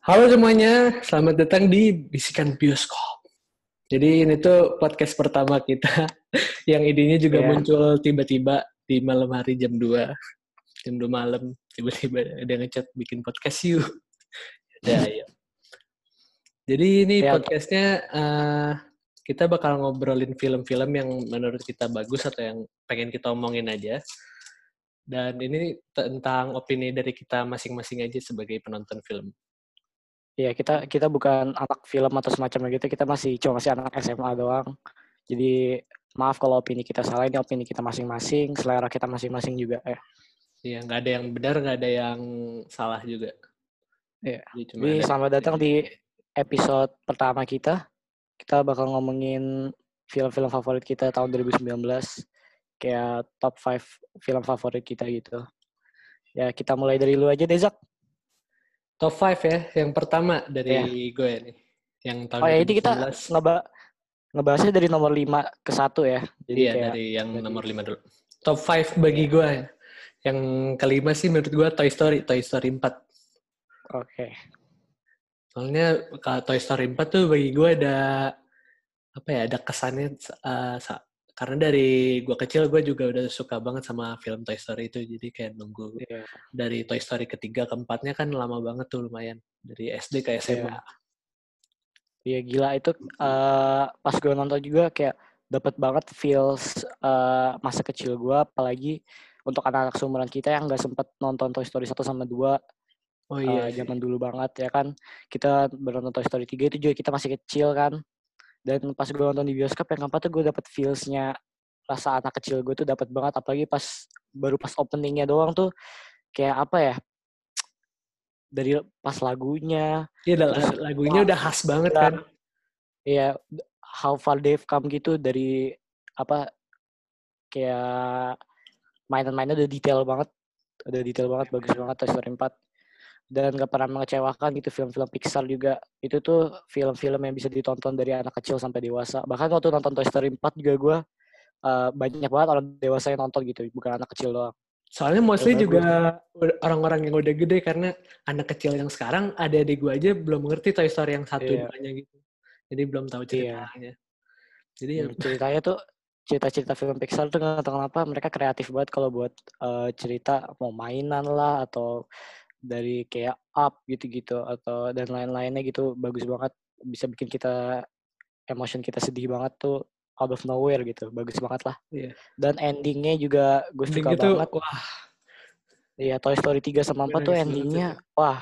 Halo semuanya, selamat datang di Bisikan Bioskop. Jadi ini tuh podcast pertama kita yang idenya juga Iya. muncul tiba-tiba di malam hari jam 2. Jam 2 malam, tiba-tiba ada ngechat bikin podcast yuk. Ya, ayo. Jadi ini Ya, podcastnya eh, kita bakal ngobrolin film-film yang menurut kita bagus atau yang pengen kita omongin aja. Dan ini tentang opini dari kita masing-masing aja sebagai penonton film. Iya, kita kita bukan anak film atau semacamnya gitu, kita masih cuma masih anak SMA doang. Jadi maaf kalau opini kita salah, ini opini kita masing-masing, selera kita masing-masing juga ya. Iya, nggak ada yang benar, nggak ada yang salah juga. Iya. Jadi cuma Jadi selamat datang di episode pertama kita. Kita bakal ngomongin film-film favorit kita tahun 2019. Kayak top 5 film favorit kita gitu. Ya, kita mulai dari lu aja deh, Zak. Top 5 ya. Yang pertama dari gue nih. Yang tahun Oh ya, ini kita 2019. ngeba ngebahasnya dari nomor 5 ke 1 ya. Jadi Iya, kayak dari yang dari- nomor 5 dulu. Top 5 bagi gue. ya. Yang kelima sih menurut gue Toy Story, Toy Story 4. oke. Soalnya kalau Toy Story 4 tuh bagi gue ada apa ya, ada kesannya uh, karena dari gue kecil gue juga udah suka banget sama film Toy Story itu. Jadi kayak nunggu Iya. dari Toy Story ketiga keempatnya kan lama banget tuh lumayan. Dari SD ke SMA. Iya gila itu eh, pas gue nonton juga kayak dapat banget feels eh, masa kecil gue apalagi untuk anak-anak seumuran kita yang nggak sempet nonton Toy Story 1 sama 2 Oh iya, sih. zaman dulu banget ya kan kita baru nonton Toy Story 3 itu juga kita masih kecil kan dan pas gue nonton di bioskop yang keempat tuh gue dapet feelsnya rasa anak kecil gue tuh dapat banget. Apalagi pas baru pas openingnya doang tuh kayak apa ya dari pas lagunya. Iya, lagunya wah, udah khas banget kan. Iya, how far they've come gitu dari apa kayak mainan-mainnya udah detail banget, udah detail banget, bagus banget Toy Story 4 dan gak pernah mengecewakan gitu film-film Pixar juga itu tuh film-film yang bisa ditonton dari anak kecil sampai dewasa bahkan waktu nonton Toy Story 4 juga gue uh, banyak banget orang dewasa yang nonton gitu bukan anak kecil doang Soalnya mostly Bener, juga orang-orang yang udah gede karena anak kecil yang sekarang ada adik gue aja belum ngerti Toy Story yang satu Iya. duanya gitu. Jadi belum tahu Iya. ceritanya. Jadi ya Hmm, ceritanya tuh cerita-cerita film Pixar tuh nggak tahu kenapa mereka kreatif banget kalau buat eh, cerita mau mainan lah atau dari kayak up gitu-gitu atau dan lain-lainnya gitu bagus banget bisa bikin kita emotion kita sedih banget tuh out of nowhere gitu bagus banget lah Iya. dan endingnya juga gue ending suka itu banget wah Iya Toy Story 3 sama 4 Gue tuh endingnya wah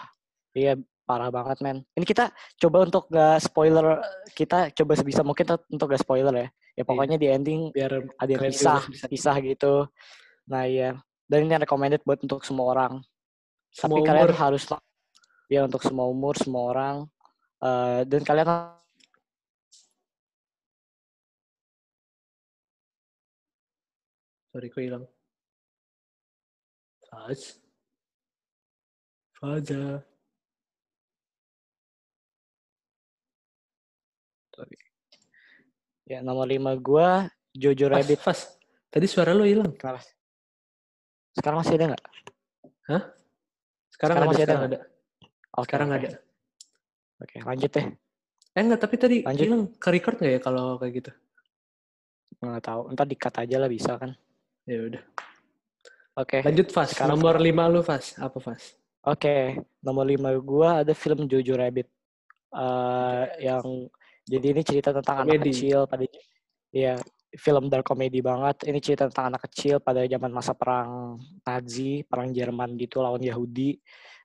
iya parah banget men. Ini kita coba untuk gak spoiler kita coba sebisa mungkin untuk gak spoiler ya. Ya pokoknya di ending biar ada yang pisah, pisah gitu. Nah iya dan ini recommended buat untuk semua orang. Semua Tapi kalian umur. harus ya untuk semua umur, semua orang Eh, dan kalian Sorry, kok hilang. Faz. Faza. Sorry. ya nomor 5 gua Jojo Faz, Rabbit. Faz. Tadi suara lo hilang. Sekarang masih ada nggak? Sekarang, Sekarang ada, masih ada sekarang ada. Oke, Sekarang oke. ada. Oke, lanjut deh. Eh enggak, tapi tadi Lanjut. hilang ke record nggak ya kalau kayak gitu? Nggak tahu. Ntar di-cut aja lah bisa kan. Ya udah. Oke. Lanjut Fas. sekarang- Nomor 5 lu Fas. Apa Fas? Oke, nomor lima gua ada film Jojo Rabbit. Eh yang jadi ini cerita tentang anak Komedi. kecil pada ya film dark comedy banget. Ini cerita tentang anak kecil pada zaman masa perang Nazi, perang Jerman gitu lawan Yahudi.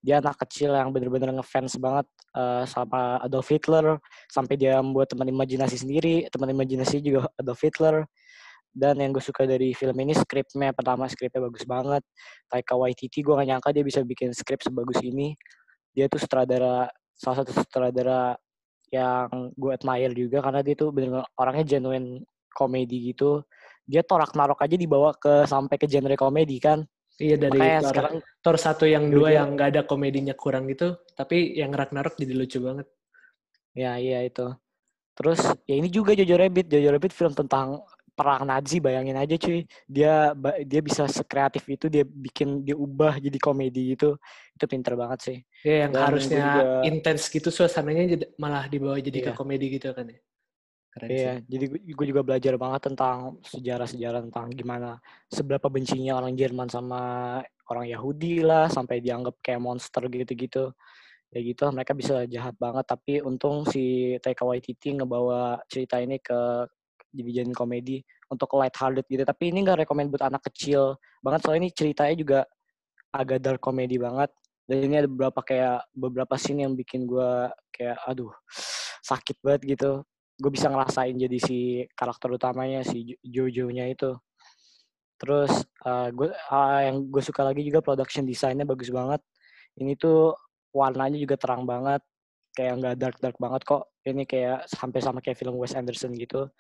Dia anak kecil yang bener-bener ngefans banget eh, sama Adolf Hitler sampai dia membuat teman imajinasi sendiri. Teman imajinasi juga Adolf Hitler. Dan yang gue suka dari film ini skripnya pertama skripnya bagus banget. Taika Waititi gue gak nyangka dia bisa bikin skrip sebagus ini. Dia tuh sutradara salah satu sutradara yang gue admire juga karena dia tuh bener orangnya genuine komedi gitu. Dia torak narok aja dibawa ke sampai ke genre komedi kan. Iya dari Makanya Thor, sekarang Thor satu yang dua yang nggak ada komedinya kurang gitu, tapi yang Ragnarok jadi lucu banget. ya iya itu. Terus ya ini juga Jojo Rabbit. Jojo Rabbit film tentang perang Nazi bayangin aja cuy dia dia bisa sekreatif itu dia bikin dia ubah jadi komedi itu itu pinter banget sih ya yang Dan harusnya juga, intens gitu suasananya malah dibawa jadi iya. ke komedi gitu kan ya Keren iya sih. jadi gue juga belajar banget tentang sejarah-sejarah tentang gimana seberapa bencinya orang Jerman sama orang Yahudi lah sampai dianggap kayak monster gitu-gitu. Ya gitu mereka bisa jahat banget. Tapi untung si Taika Waititi ngebawa cerita ini ke jadi komedi untuk light hearted gitu. Tapi ini nggak rekomend buat anak kecil banget soalnya ini ceritanya juga agak dark komedi banget. Dan ini ada beberapa kayak beberapa scene yang bikin gue kayak aduh sakit banget gitu gue bisa ngerasain jadi si karakter utamanya si Jojo-nya itu. Terus uh, gue uh, yang gue suka lagi juga production desainnya bagus banget. Ini tuh warnanya juga terang banget kayak nggak dark dark banget kok. Ini kayak hampir sama kayak film Wes Anderson gitu.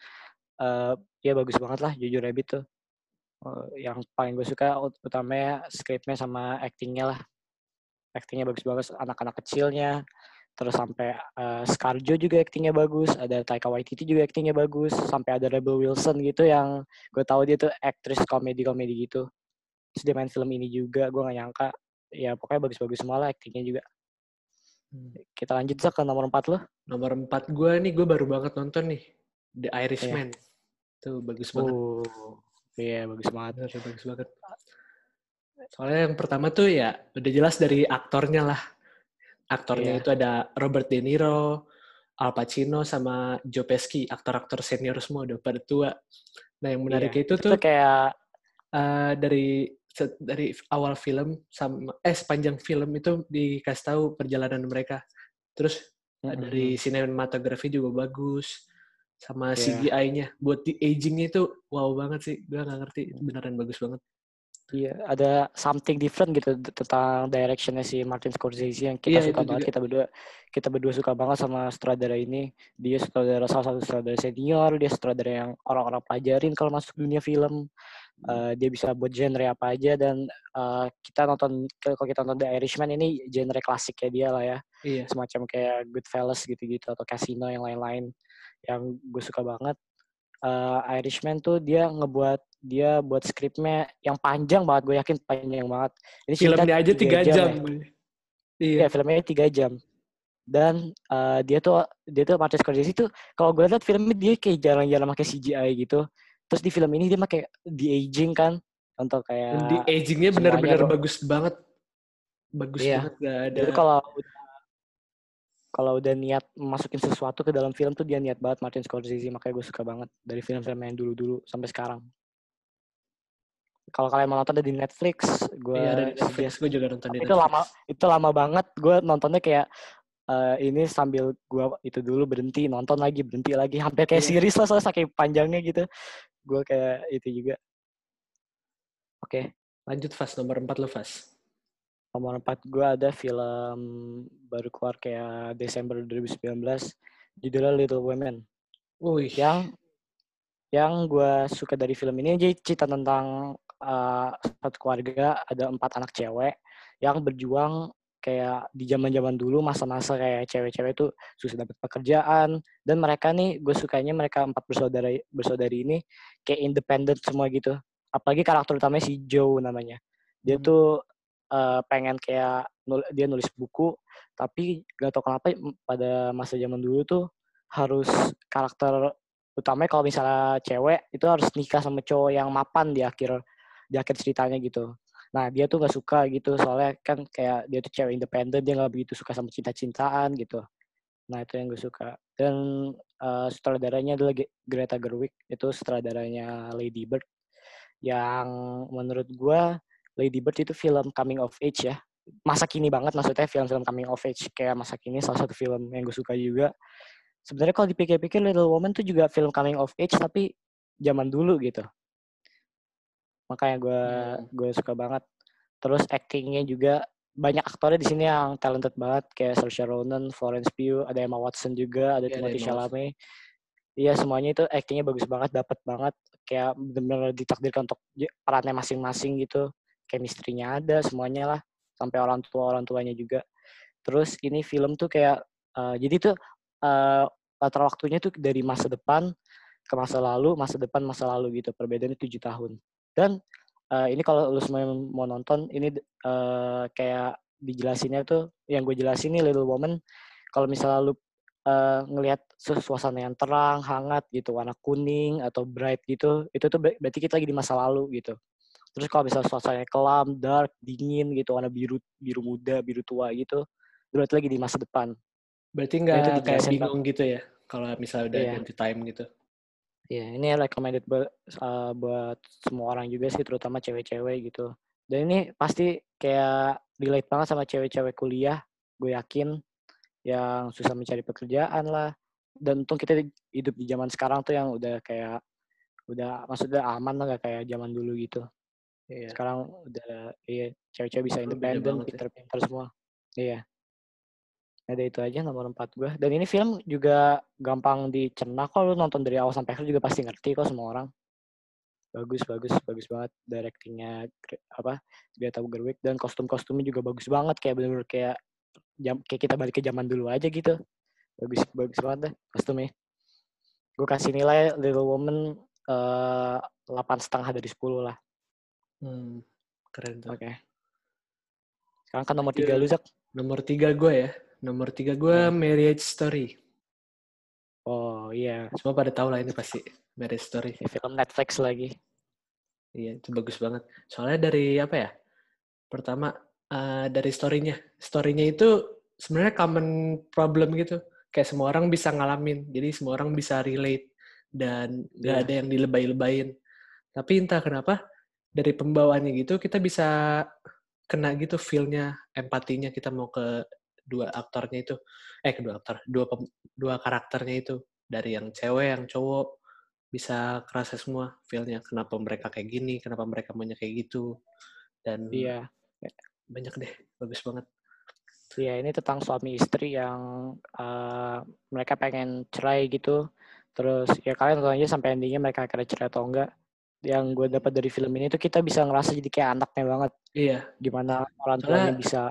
Uh, ya bagus banget lah jujur Rabbit tuh. Uh, yang paling gue suka utamanya scriptnya sama actingnya lah. Actingnya bagus banget anak-anak kecilnya terus sampai uh, Scarjo juga actingnya bagus ada Taika Waititi juga actingnya bagus sampai ada Rebel Wilson gitu yang gue tahu dia tuh aktris komedi komedi gitu terus dia main film ini juga gue gak nyangka ya pokoknya bagus-bagus semua lah actingnya juga hmm. kita lanjut ke nomor empat lo nomor empat gue nih gue baru banget nonton nih The Irishman. Yeah. Tuh bagus banget. Oh, iya yeah, bagus banget. Bener, bagus banget. Soalnya yang pertama tuh ya udah jelas dari aktornya lah. Aktornya yeah. itu ada Robert De Niro, Al Pacino sama Joe Pesci, aktor-aktor senior semua udah pada tua. Nah yang menarik yeah. itu, itu tuh kayak uh, dari dari awal film sama eh sepanjang film itu dikasih tahu perjalanan mereka. Terus mm -hmm. dari sinematografi juga bagus sama yeah. CGI-nya buat di aging itu wow banget sih gue nggak ngerti beneran bagus banget Iya, ada something different gitu tentang directionnya si Martin Scorsese yang kita yeah, suka banget. Juga. Kita berdua kita berdua suka banget sama sutradara ini. Dia sutradara salah satu sutradara senior, dia sutradara yang orang-orang pelajarin kalau masuk dunia film. Uh, dia bisa buat genre apa aja dan uh, kita nonton kalau kita nonton The Irishman ini genre klasik kayak dia lah ya. Iya. Semacam kayak Goodfellas gitu-gitu atau Casino yang lain-lain yang gue suka banget uh, Irishman tuh dia ngebuat dia buat skripnya yang panjang banget gue yakin panjang banget. Ini filmnya aja tiga jam, jam ya. iya ya, filmnya tiga jam. Dan uh, dia tuh dia tuh Martin Scorsese itu kalau gue lihat filmnya dia kayak jarang-jarang pakai CGI gitu. Terus di film ini dia pakai di aging kan untuk kayak di agingnya benar-benar bagus banget. Bagus iya. banget gak ada kalau kalau udah niat masukin sesuatu ke dalam film tuh dia niat banget Martin Scorsese makanya gue suka banget dari film-film yang dulu-dulu sampai sekarang kalau kalian mau nonton ada di Netflix gue iya, ada di Netflix gue juga nonton di itu lama itu lama banget gue nontonnya kayak uh, ini sambil gue itu dulu berhenti nonton lagi berhenti lagi hampir kayak yeah. series lah soalnya saking panjangnya gitu gue kayak itu juga oke okay. lanjut fast nomor 4 lo fast Nomor 4 gue ada film baru keluar kayak Desember 2019 judulnya Little Women. Wih. Yang yang gue suka dari film ini aja cerita tentang uh, satu keluarga ada empat anak cewek yang berjuang kayak di zaman zaman dulu masa-masa kayak cewek-cewek itu susah dapat pekerjaan. Dan mereka nih gue sukanya mereka empat bersaudara bersaudari ini kayak independen semua gitu. Apalagi karakter utamanya si Joe namanya. Dia hmm. tuh uh, pengen kayak nul dia nulis buku tapi gak tau kenapa pada masa zaman dulu tuh harus karakter utamanya kalau misalnya cewek itu harus nikah sama cowok yang mapan di akhir di akhir ceritanya gitu. Nah dia tuh gak suka gitu soalnya kan kayak dia tuh cewek independen dia gak begitu suka sama cinta-cintaan gitu. Nah itu yang gue suka. Dan uh, sutradaranya adalah Greta Gerwig itu sutradaranya Lady Bird. Yang menurut gue Lady Bird itu film coming of age ya. Masa kini banget maksudnya film-film coming of age kayak masa kini salah satu film yang gue suka juga. Sebenarnya kalau dipikir-pikir Little Woman tuh juga film coming of age tapi zaman dulu gitu makanya gue hmm. gue suka banget terus actingnya juga banyak aktornya di sini yang talented banget kayak Saoirse Ronan, Florence Pugh, ada Emma Watson juga, ada yeah, Timothée Chalamet. Iya semuanya itu actingnya bagus banget, dapat banget, kayak benar-benar ditakdirkan untuk perannya masing-masing gitu chemistry-nya ada semuanya lah sampai orang tua orang tuanya juga terus ini film tuh kayak uh, jadi tuh uh, latar waktunya tuh dari masa depan ke masa lalu, masa depan, masa lalu gitu. Perbedaannya tujuh tahun. Dan uh, ini kalau lu semua mau nonton, ini uh, kayak dijelasinnya tuh, yang gue jelasin nih Little Woman, kalau misalnya lu uh, ngelihat suasana yang terang, hangat gitu, warna kuning atau bright gitu, itu tuh berarti kita lagi di masa lalu gitu. Terus kalau misalnya suasananya kelam, dark, dingin gitu, warna biru biru muda, biru tua gitu, berarti lagi di masa depan. Berarti nggak nah, kayak bingung bang. gitu ya, kalau misalnya udah yeah. ganti time gitu. Yeah, ini recommended buat, uh, buat semua orang juga sih, terutama cewek-cewek gitu. Dan ini pasti kayak relate banget sama cewek-cewek kuliah, gue yakin yang susah mencari pekerjaan lah dan untung kita hidup di zaman sekarang tuh yang udah kayak udah maksudnya aman lah gak kayak zaman dulu gitu iya. sekarang udah iya cewek-cewek bisa independen ya. pinter-pinter ya. semua iya ada itu aja nomor empat gue dan ini film juga gampang dicerna kok. Lu nonton dari awal sampai akhir juga pasti ngerti kok semua orang. Bagus bagus bagus banget directingnya apa Greta Gerwig. Dan kostum-kostumnya juga bagus banget. Kayak bener-bener kayak jam kayak kita balik ke zaman dulu aja gitu. Bagus bagus banget deh kostumnya. Gue kasih nilai Little Woman eh, delapan setengah dari sepuluh lah. Hmm, keren tuh. Oke. Okay. sekarang kan nomor tiga lu Zak. Nomor tiga gue ya nomor tiga gue hmm. Marriage Story oh iya semua pada tahu lah ini pasti Marriage Story film Netflix lagi iya itu bagus banget soalnya dari apa ya pertama uh, dari story-nya. Story-nya itu sebenarnya common problem gitu. Kayak semua orang bisa ngalamin. Jadi semua orang bisa relate dan nggak yeah. ada yang dilebay-lebayin. Tapi entah kenapa dari pembawaannya gitu kita bisa kena gitu feel-nya, empatinya kita mau ke dua aktornya itu. Eh kedua aktor, dua dua karakternya itu dari yang cewek, yang cowok bisa kerasa semua feel-nya kenapa mereka kayak gini, kenapa mereka maunya kayak gitu. Dan iya banyak deh bagus banget ya ini tentang suami istri yang uh, mereka pengen cerai gitu terus ya kalian tonton aja sampai endingnya mereka akhirnya cerai atau enggak yang gue dapat dari film ini tuh kita bisa ngerasa jadi kayak anaknya banget iya gimana orang tuanya bisa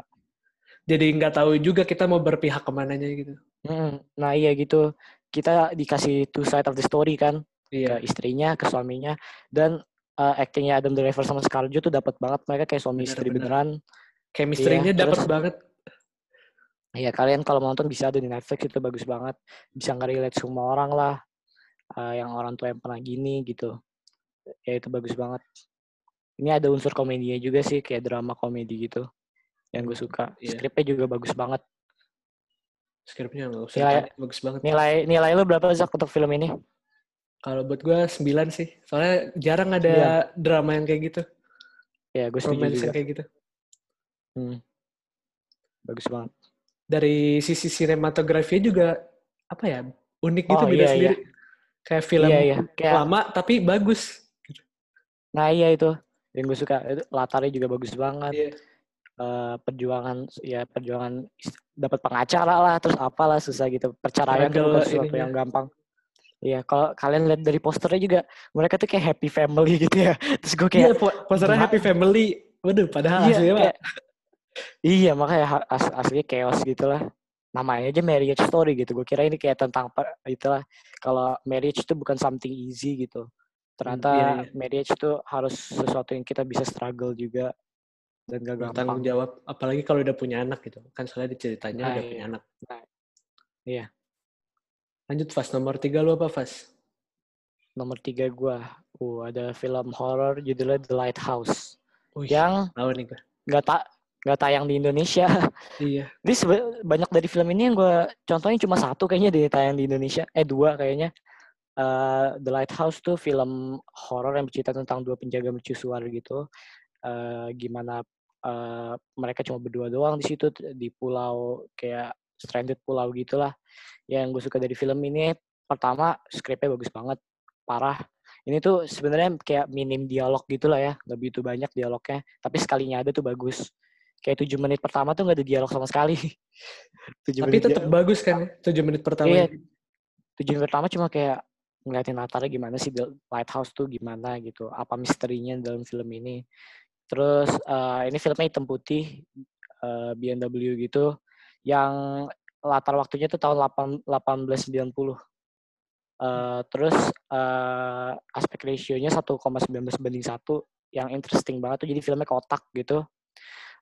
jadi nggak tahu juga kita mau berpihak ke mananya gitu. Hmm, nah iya gitu. Kita dikasih two side of the story kan. Iya. ke istrinya ke suaminya dan uh, actingnya Adam Driver sama Scarlett tuh dapat banget mereka kayak suami bener, istri bener. beneran. Chemistry-nya iya, dapat banget. Iya kalian kalau nonton bisa ada di Netflix itu bagus banget. Bisa nge-relate semua orang lah. Uh, yang orang tua yang pernah gini gitu. Ya itu bagus banget. Ini ada unsur komedinya juga sih kayak drama komedi gitu yang gue suka yeah. skripnya juga bagus banget skripnya usah nilai, bagus banget nilai nilai lu berapa Zak untuk film ini kalau buat gue sembilan sih soalnya jarang ada 9. drama yang kayak gitu ya gue setuju juga. kayak gitu Hmm. Bagus banget. Dari sisi sinematografi juga apa ya unik gitu oh, beda iya, sendiri. Iya. Kayak film iya, iya. Kayak... lama tapi bagus. Nah iya itu yang gue suka itu latarnya juga bagus banget. Iya. Uh, perjuangan ya perjuangan dapat pengacara lah terus apalah susah gitu perceraian itu bukan sesuatu yang gampang. Iya, kalau kalian lihat dari posternya juga mereka tuh kayak happy family gitu ya. Terus gue kayak Iya, posternya happy family. Waduh, padahal iya, aslinya kayak, Iya makanya as aslinya chaos gitu lah. Namanya aja marriage story gitu. Gue kira ini kayak tentang itulah. Kalau marriage itu bukan something easy gitu. Ternyata hmm, iya, iya. marriage itu harus sesuatu yang kita bisa struggle juga dan gak gampang. Tanggung jawab, apalagi kalau udah punya anak gitu. Kan soalnya ceritanya nah, udah iya. punya anak. Nah, iya. Lanjut Fas, nomor tiga lu apa Fas? Nomor tiga gue, uh, ada film horror judulnya The Lighthouse. Uish, yang tahu nih. Gak tak nggak tayang di Indonesia. Iya. Jadi banyak dari film ini yang gue contohnya cuma satu kayaknya di tayang di Indonesia. Eh dua kayaknya. Uh, The Lighthouse tuh film horor yang bercerita tentang dua penjaga mercusuar gitu. Uh, gimana uh, mereka cuma berdua doang di situ di pulau kayak stranded pulau gitulah. Yang gue suka dari film ini pertama skripnya bagus banget, parah. Ini tuh sebenarnya kayak minim dialog gitulah ya, nggak begitu banyak dialognya, tapi sekalinya ada tuh bagus kayak tujuh menit pertama tuh gak ada dialog sama sekali. Tapi tetap bagus kan ya, tujuh menit pertama. Iya, tujuh menit pertama cuma kayak ngeliatin latarnya gimana sih The Lighthouse tuh gimana gitu, apa misterinya dalam film ini. Terus uh, ini filmnya hitam putih, uh, eh, BMW gitu, yang latar waktunya tuh tahun 8, 1890. Uh, terus uh, aspek ratio-nya 1,19 banding 1 yang interesting banget tuh jadi filmnya kotak gitu.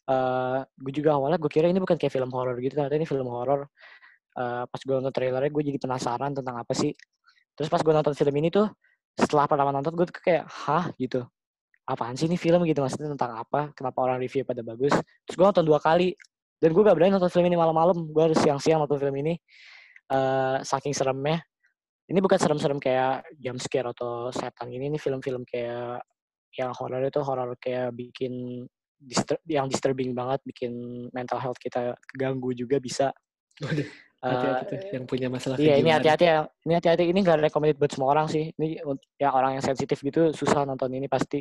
Uh, gue juga awalnya gue kira ini bukan kayak film horor gitu ternyata ini film horor. Uh, pas gue nonton trailernya gue jadi penasaran tentang apa sih. Terus pas gue nonton film ini tuh setelah pertama nonton gue tuh kayak hah gitu. Apaan sih ini film gitu maksudnya tentang apa? Kenapa orang review pada bagus? Terus gue nonton dua kali dan gue gak berani nonton film ini malam-malam. Gue harus siang-siang nonton film ini. Uh, saking seremnya ini bukan serem-serem kayak jump scare atau setan ini ini film-film kayak yang horor itu horor kayak bikin distur yang disturbing banget bikin mental health kita keganggu juga bisa hati-hati tuh yang punya masalah iya ini hati-hati ya ini hati-hati ini gak recommended buat semua orang sih ini ya orang yang sensitif gitu susah nonton ini pasti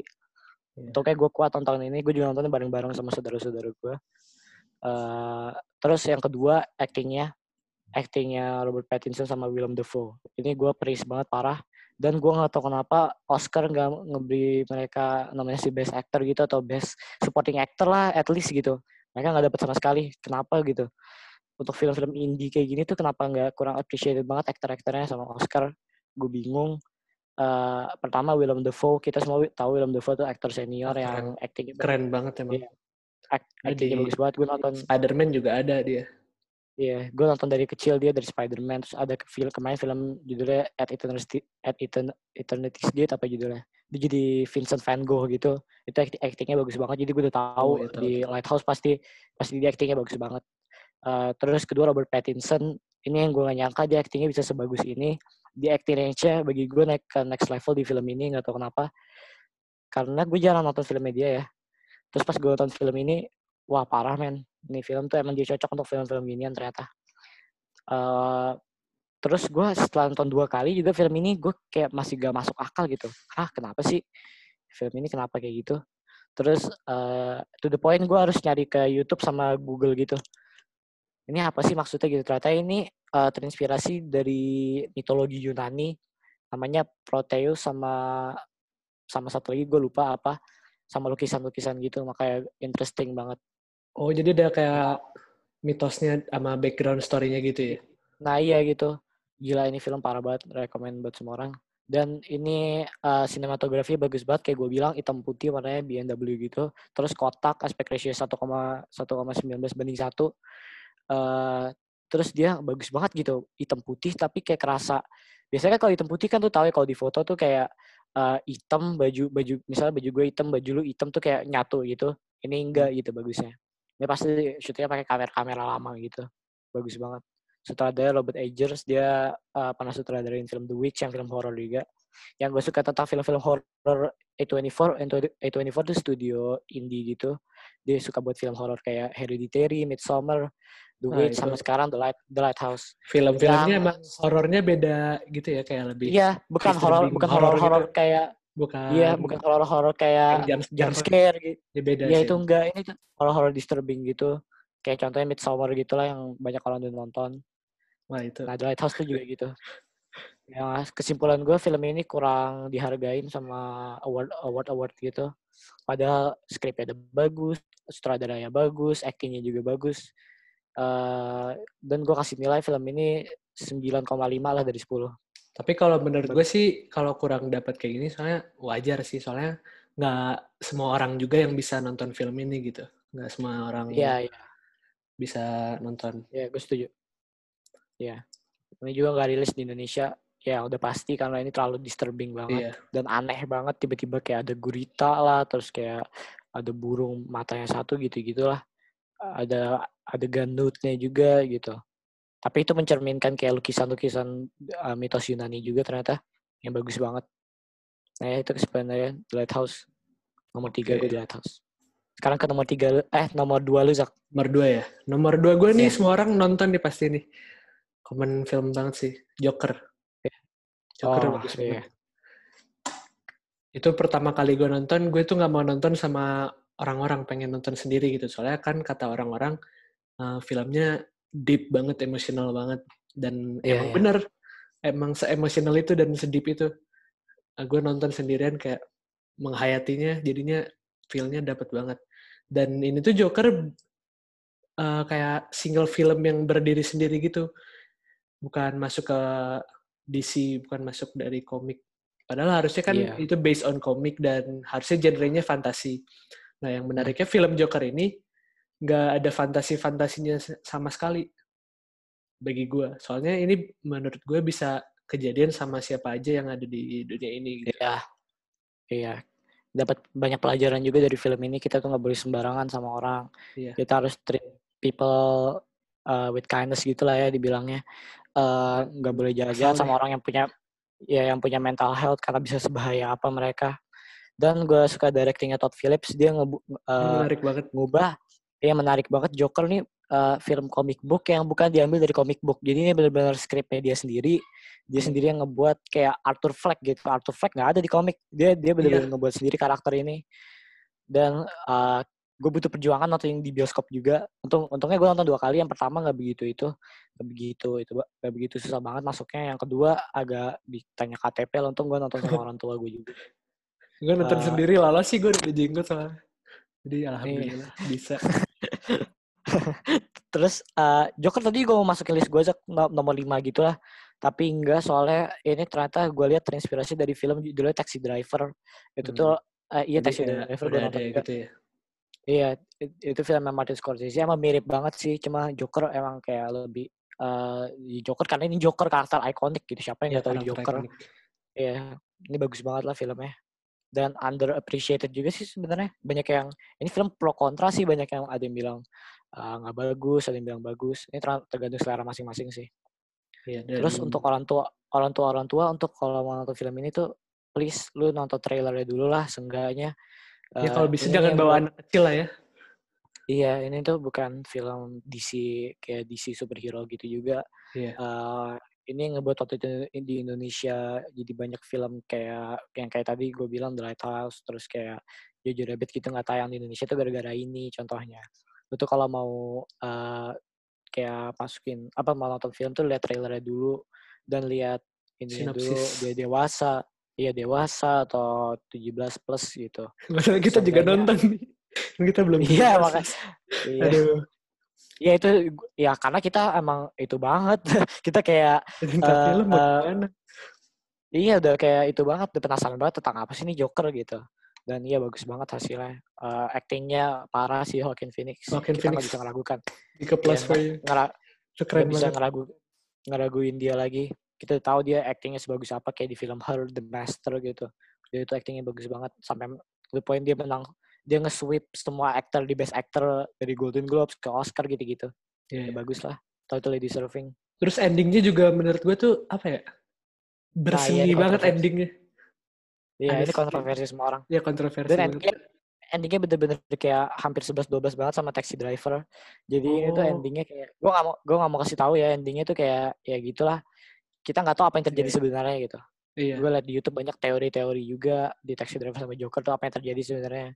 yeah. untuk kayak gue kuat nonton ini gue juga nontonnya bareng-bareng sama saudara-saudara gue uh, terus yang kedua actingnya actingnya Robert Pattinson sama Willem Dafoe. Ini gue praise banget parah. Dan gue gak tau kenapa Oscar gak ngeberi mereka namanya si best actor gitu atau best supporting actor lah at least gitu. Mereka gak dapet sama sekali. Kenapa gitu? Untuk film-film indie kayak gini tuh kenapa gak kurang appreciated banget aktor-aktornya sama Oscar? Gue bingung. Uh, pertama Willem Dafoe, kita semua tahu Willem Dafoe tuh aktor senior Keren. yang actingnya keren banget emang. Iya. Actingnya bagus banget. Gue nonton Spider-Man juga ada dia. Iya, yeah, gue nonton dari kecil dia dari Spider-Man, terus ada film kemarin film judulnya At Eternity, At Eternity's Gate apa judulnya? Dia jadi Vincent Van Gogh gitu. Itu actingnya bagus banget. Jadi gue udah tahu oh, iya, di Lighthouse pasti pasti dia actingnya bagus banget. Uh, terus kedua Robert Pattinson, ini yang gue gak nyangka dia actingnya bisa sebagus ini. Dia acting range-nya bagi gue naik ke next level di film ini, nggak tahu kenapa. Karena gue jarang nonton filmnya dia ya. Terus pas gue nonton film ini, wah parah men ini film tuh emang dia cocok untuk film-film ginian ternyata uh, terus gue setelah nonton dua kali juga film ini gue kayak masih gak masuk akal gitu ah kenapa sih film ini kenapa kayak gitu terus uh, to the point gue harus nyari ke YouTube sama Google gitu ini apa sih maksudnya gitu ternyata ini uh, terinspirasi dari mitologi Yunani namanya Proteus sama sama satu lagi gue lupa apa sama lukisan-lukisan gitu makanya interesting banget Oh, jadi ada kayak mitosnya sama background story-nya gitu ya? Nah, iya gitu. Gila ini film parah banget, rekomend buat semua orang. Dan ini uh, sinematografi bagus banget, kayak gue bilang hitam putih warnanya BMW gitu. Terus kotak, aspek ratio 1,19 banding 1. Uh, terus dia bagus banget gitu, hitam putih tapi kayak kerasa. Biasanya kan kalau hitam putih kan tuh tahu ya kalau di foto tuh kayak uh, hitam baju baju misalnya baju gue hitam baju lu hitam tuh kayak nyatu gitu. Ini enggak gitu bagusnya. Dia pasti syutingnya pakai kamera-kamera lama gitu. Bagus banget. Sutradara Robert Eggers dia uh, pernah sutradarain film The Witch yang film horror juga. Yang gue suka tentang film-film horror A24 A24 itu studio indie gitu. Dia suka buat film horror kayak Hereditary, Midsommar, The nah, Witch sama sekarang The Light The Lighthouse. Film-filmnya emang horornya beda gitu ya kayak lebih. Iya, bukan horor bukan horor-horor gitu. kayak bukan. Iya bukan horor-horor kayak jump, jump scare gitu ya beda ya itu enggak ini horor-horor disturbing gitu. Kayak contohnya Midsommar gitu lah yang banyak orang udah nonton. Wah itu. Nah The Lighthouse tuh juga gitu. Ya kesimpulan gue film ini kurang dihargain sama award award award gitu. Padahal skripnya ada bagus sutradaranya bagus actingnya juga bagus uh, dan gue kasih nilai film ini 9,5 lah dari 10 tapi kalau menurut gue sih kalau kurang dapat kayak gini soalnya wajar sih soalnya nggak semua orang juga yang bisa nonton film ini gitu. Nggak semua orang yeah, yeah. bisa nonton. Ya, yeah, gue setuju. Ya, yeah. ini juga nggak rilis di Indonesia. Ya udah pasti karena ini terlalu disturbing banget yeah. dan aneh banget tiba-tiba kayak ada gurita lah, terus kayak ada burung matanya satu gitu gitulah. Ada ada ganutnya juga gitu. Tapi itu mencerminkan kayak lukisan-lukisan uh, mitos Yunani juga ternyata yang bagus banget. Nah ya itu sebenarnya The Lighthouse. Nomor tiga okay. gue The Lighthouse. Sekarang ke nomor tiga, eh nomor dua lu Zak. Nomor dua ya? Nomor dua gue nih yeah. semua orang nonton nih pasti nih. Common film banget sih. Joker. Yeah. Joker oh, bagus banget. Yeah. Itu pertama kali gue nonton, gue tuh gak mau nonton sama orang-orang, pengen nonton sendiri gitu. Soalnya kan kata orang-orang, uh, filmnya deep banget, emosional banget dan yeah, emang yeah. bener emang seemosional itu dan sedip itu. Uh, gue nonton sendirian kayak menghayatinya, jadinya feelnya dapat banget. Dan ini tuh Joker uh, kayak single film yang berdiri sendiri gitu, bukan masuk ke DC bukan masuk dari komik. Padahal harusnya kan Iya. itu based on komik dan harusnya genrenya fantasi. Nah, yang menariknya film Joker ini nggak ada fantasi-fantasinya sama sekali bagi gue. Soalnya ini menurut gue bisa kejadian sama siapa aja yang ada di dunia ini. Gitu. Iya. Iya. Dapat banyak pelajaran juga dari film ini. Kita tuh nggak boleh sembarangan sama orang. Iya. Kita harus treat people uh, with kindness gitu lah ya dibilangnya. Uh, nggak boleh jalan-jalan Asal sama orang yang punya ya yang punya mental health karena bisa sebahaya apa mereka. Dan gue suka directingnya Todd Phillips. Dia Ini uh, menarik banget. ngubah ya menarik banget. Joker nih uh, film comic book yang bukan diambil dari comic book. Jadi ini benar-benar skripnya dia sendiri. Dia sendiri yang ngebuat kayak Arthur Fleck gitu. Arthur Fleck nggak ada di komik dia dia benar-benar Iya. ngebuat sendiri karakter ini. Dan uh, gue butuh perjuangan nonton di bioskop juga. Untung untungnya gue nonton dua kali. Yang pertama nggak begitu itu. Nggak begitu itu nggak begitu susah banget masuknya. Yang kedua agak ditanya KTP lah. Untung gue nonton sama orang tua gue juga Gue nonton Uh, sendiri lolos sih gue udah jenggot soalnya. Jadi alhamdulillah bisa. Terus uh, Joker tadi gue mau masukin list gue no- nomor 5 gitu lah. Tapi enggak soalnya ini ternyata gue lihat terinspirasi dari film judulnya Taxi Driver. Itu tuh uh, iya Jadi Taxi kayak Driver gue nonton juga. gitu ya. Iya, it- itu filmnya Martin Scorsese emang mirip banget sih, cuma Joker emang kayak lebih uh, Joker karena ini Joker karakter ikonik gitu. Siapa yang Iya, nggak tahu karakter Joker? Iya, ini bagus banget lah filmnya. Dan underappreciated juga sih sebenarnya. Banyak yang ini film pro kontra sih banyak yang ada yang bilang ah, nggak bagus, ada yang bilang bagus. Ini ter- tergantung selera masing-masing sih. Iya, dan Terus untuk orang tua, orang tua orang tua untuk kalau mau nonton film ini tuh please lu nonton trailernya dulu lah seenggaknya. ya Eh, kalau bisa ini jangan bawa anak kecil lah ya. Iya, ini tuh bukan film DC kayak DC superhero gitu juga. Iya. Eh, ini ngebuat waktu itu di Indonesia jadi banyak film kayak yang kayak tadi gue bilang The Lighthouse terus kayak Jojo Rabbit gitu nggak tayang di Indonesia tuh gara-gara ini contohnya. Lu tuh kalau mau eh, kayak masukin apa mau nonton film tuh lihat trailernya dulu dan lihat ini dulu dia dewasa, iya dewasa atau 17 plus gitu. Masalah kita juga nonton nih. Kita belum Iya, makanya. Iya. Aduh. Ya itu ya karena kita emang itu banget. kita kayak eh, gimana? iya udah kayak itu banget, udah penasaran banget tentang apa sih ini Joker gitu. Dan iya bagus banget hasilnya. Eh, actingnya parah sih Joaquin Phoenix. Joaquin kita nggak Phoenix. bisa ngeragukan. Di ke plus Iya, for you. Ngera- keren bisa ngeragu ngeraguin dia lagi. Kita tahu dia actingnya sebagus apa kayak di film Her The Master gitu. Dia itu actingnya bagus banget sampai the point dia menang dia nge-sweep semua aktor di best actor dari Golden Globes ke Oscar gitu-gitu. Iya, Ya, iya. bagus lah. Totally deserving. Terus endingnya juga menurut gue tuh apa ya? Berseni ini banget kontroversi. endingnya. Iya, ini kontroversi semua orang. Ya kontroversi Dan banget. endingnya, endingnya bener-bener kayak hampir 11-12 banget sama Taxi Driver. Jadi ini tuh Oh. endingnya kayak gue gak mau gue gak mau kasih tahu ya endingnya tuh kayak ya gitulah. Kita nggak tahu apa yang terjadi Iya. sebenarnya gitu. Iya. Gue liat di YouTube banyak teori-teori juga di Taxi Driver sama Joker tuh apa yang terjadi sebenarnya.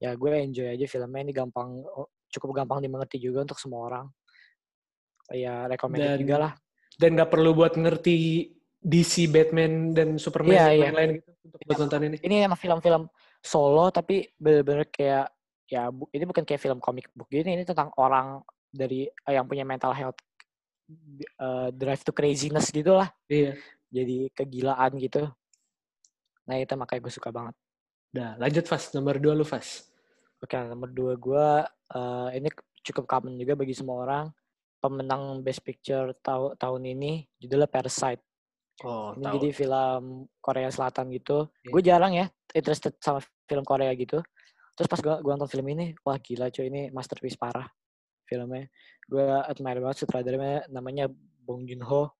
Ya gue enjoy aja filmnya ini gampang cukup gampang dimengerti juga untuk semua orang. Ya recommended Dan juga lah. Dan nggak perlu buat ngerti DC, Batman, dan Superman Iya, yang iya. lain-lain gitu untuk buat nonton ini. Ini emang film-film solo tapi bener-bener kayak ya bu- ini bukan kayak film comic book gini ini tentang orang dari eh, yang punya mental health eh, drive to craziness gitu lah Iya. Jadi kegilaan gitu nah itu makanya gue suka banget Dah, lanjut Fas. Nomor dua lu Fas. oke nomor dua gue eh, ini cukup common juga bagi semua orang pemenang best picture tahu tahun ini judulnya Parasite Oh, Ini tahu. jadi film Korea Selatan gitu. Iya. Gue jarang ya interested sama film Korea gitu. Terus pas gue nonton film ini, wah gila cuy ini masterpiece parah filmnya. Gue admire banget sutradaranya namanya Bong Joon Ho.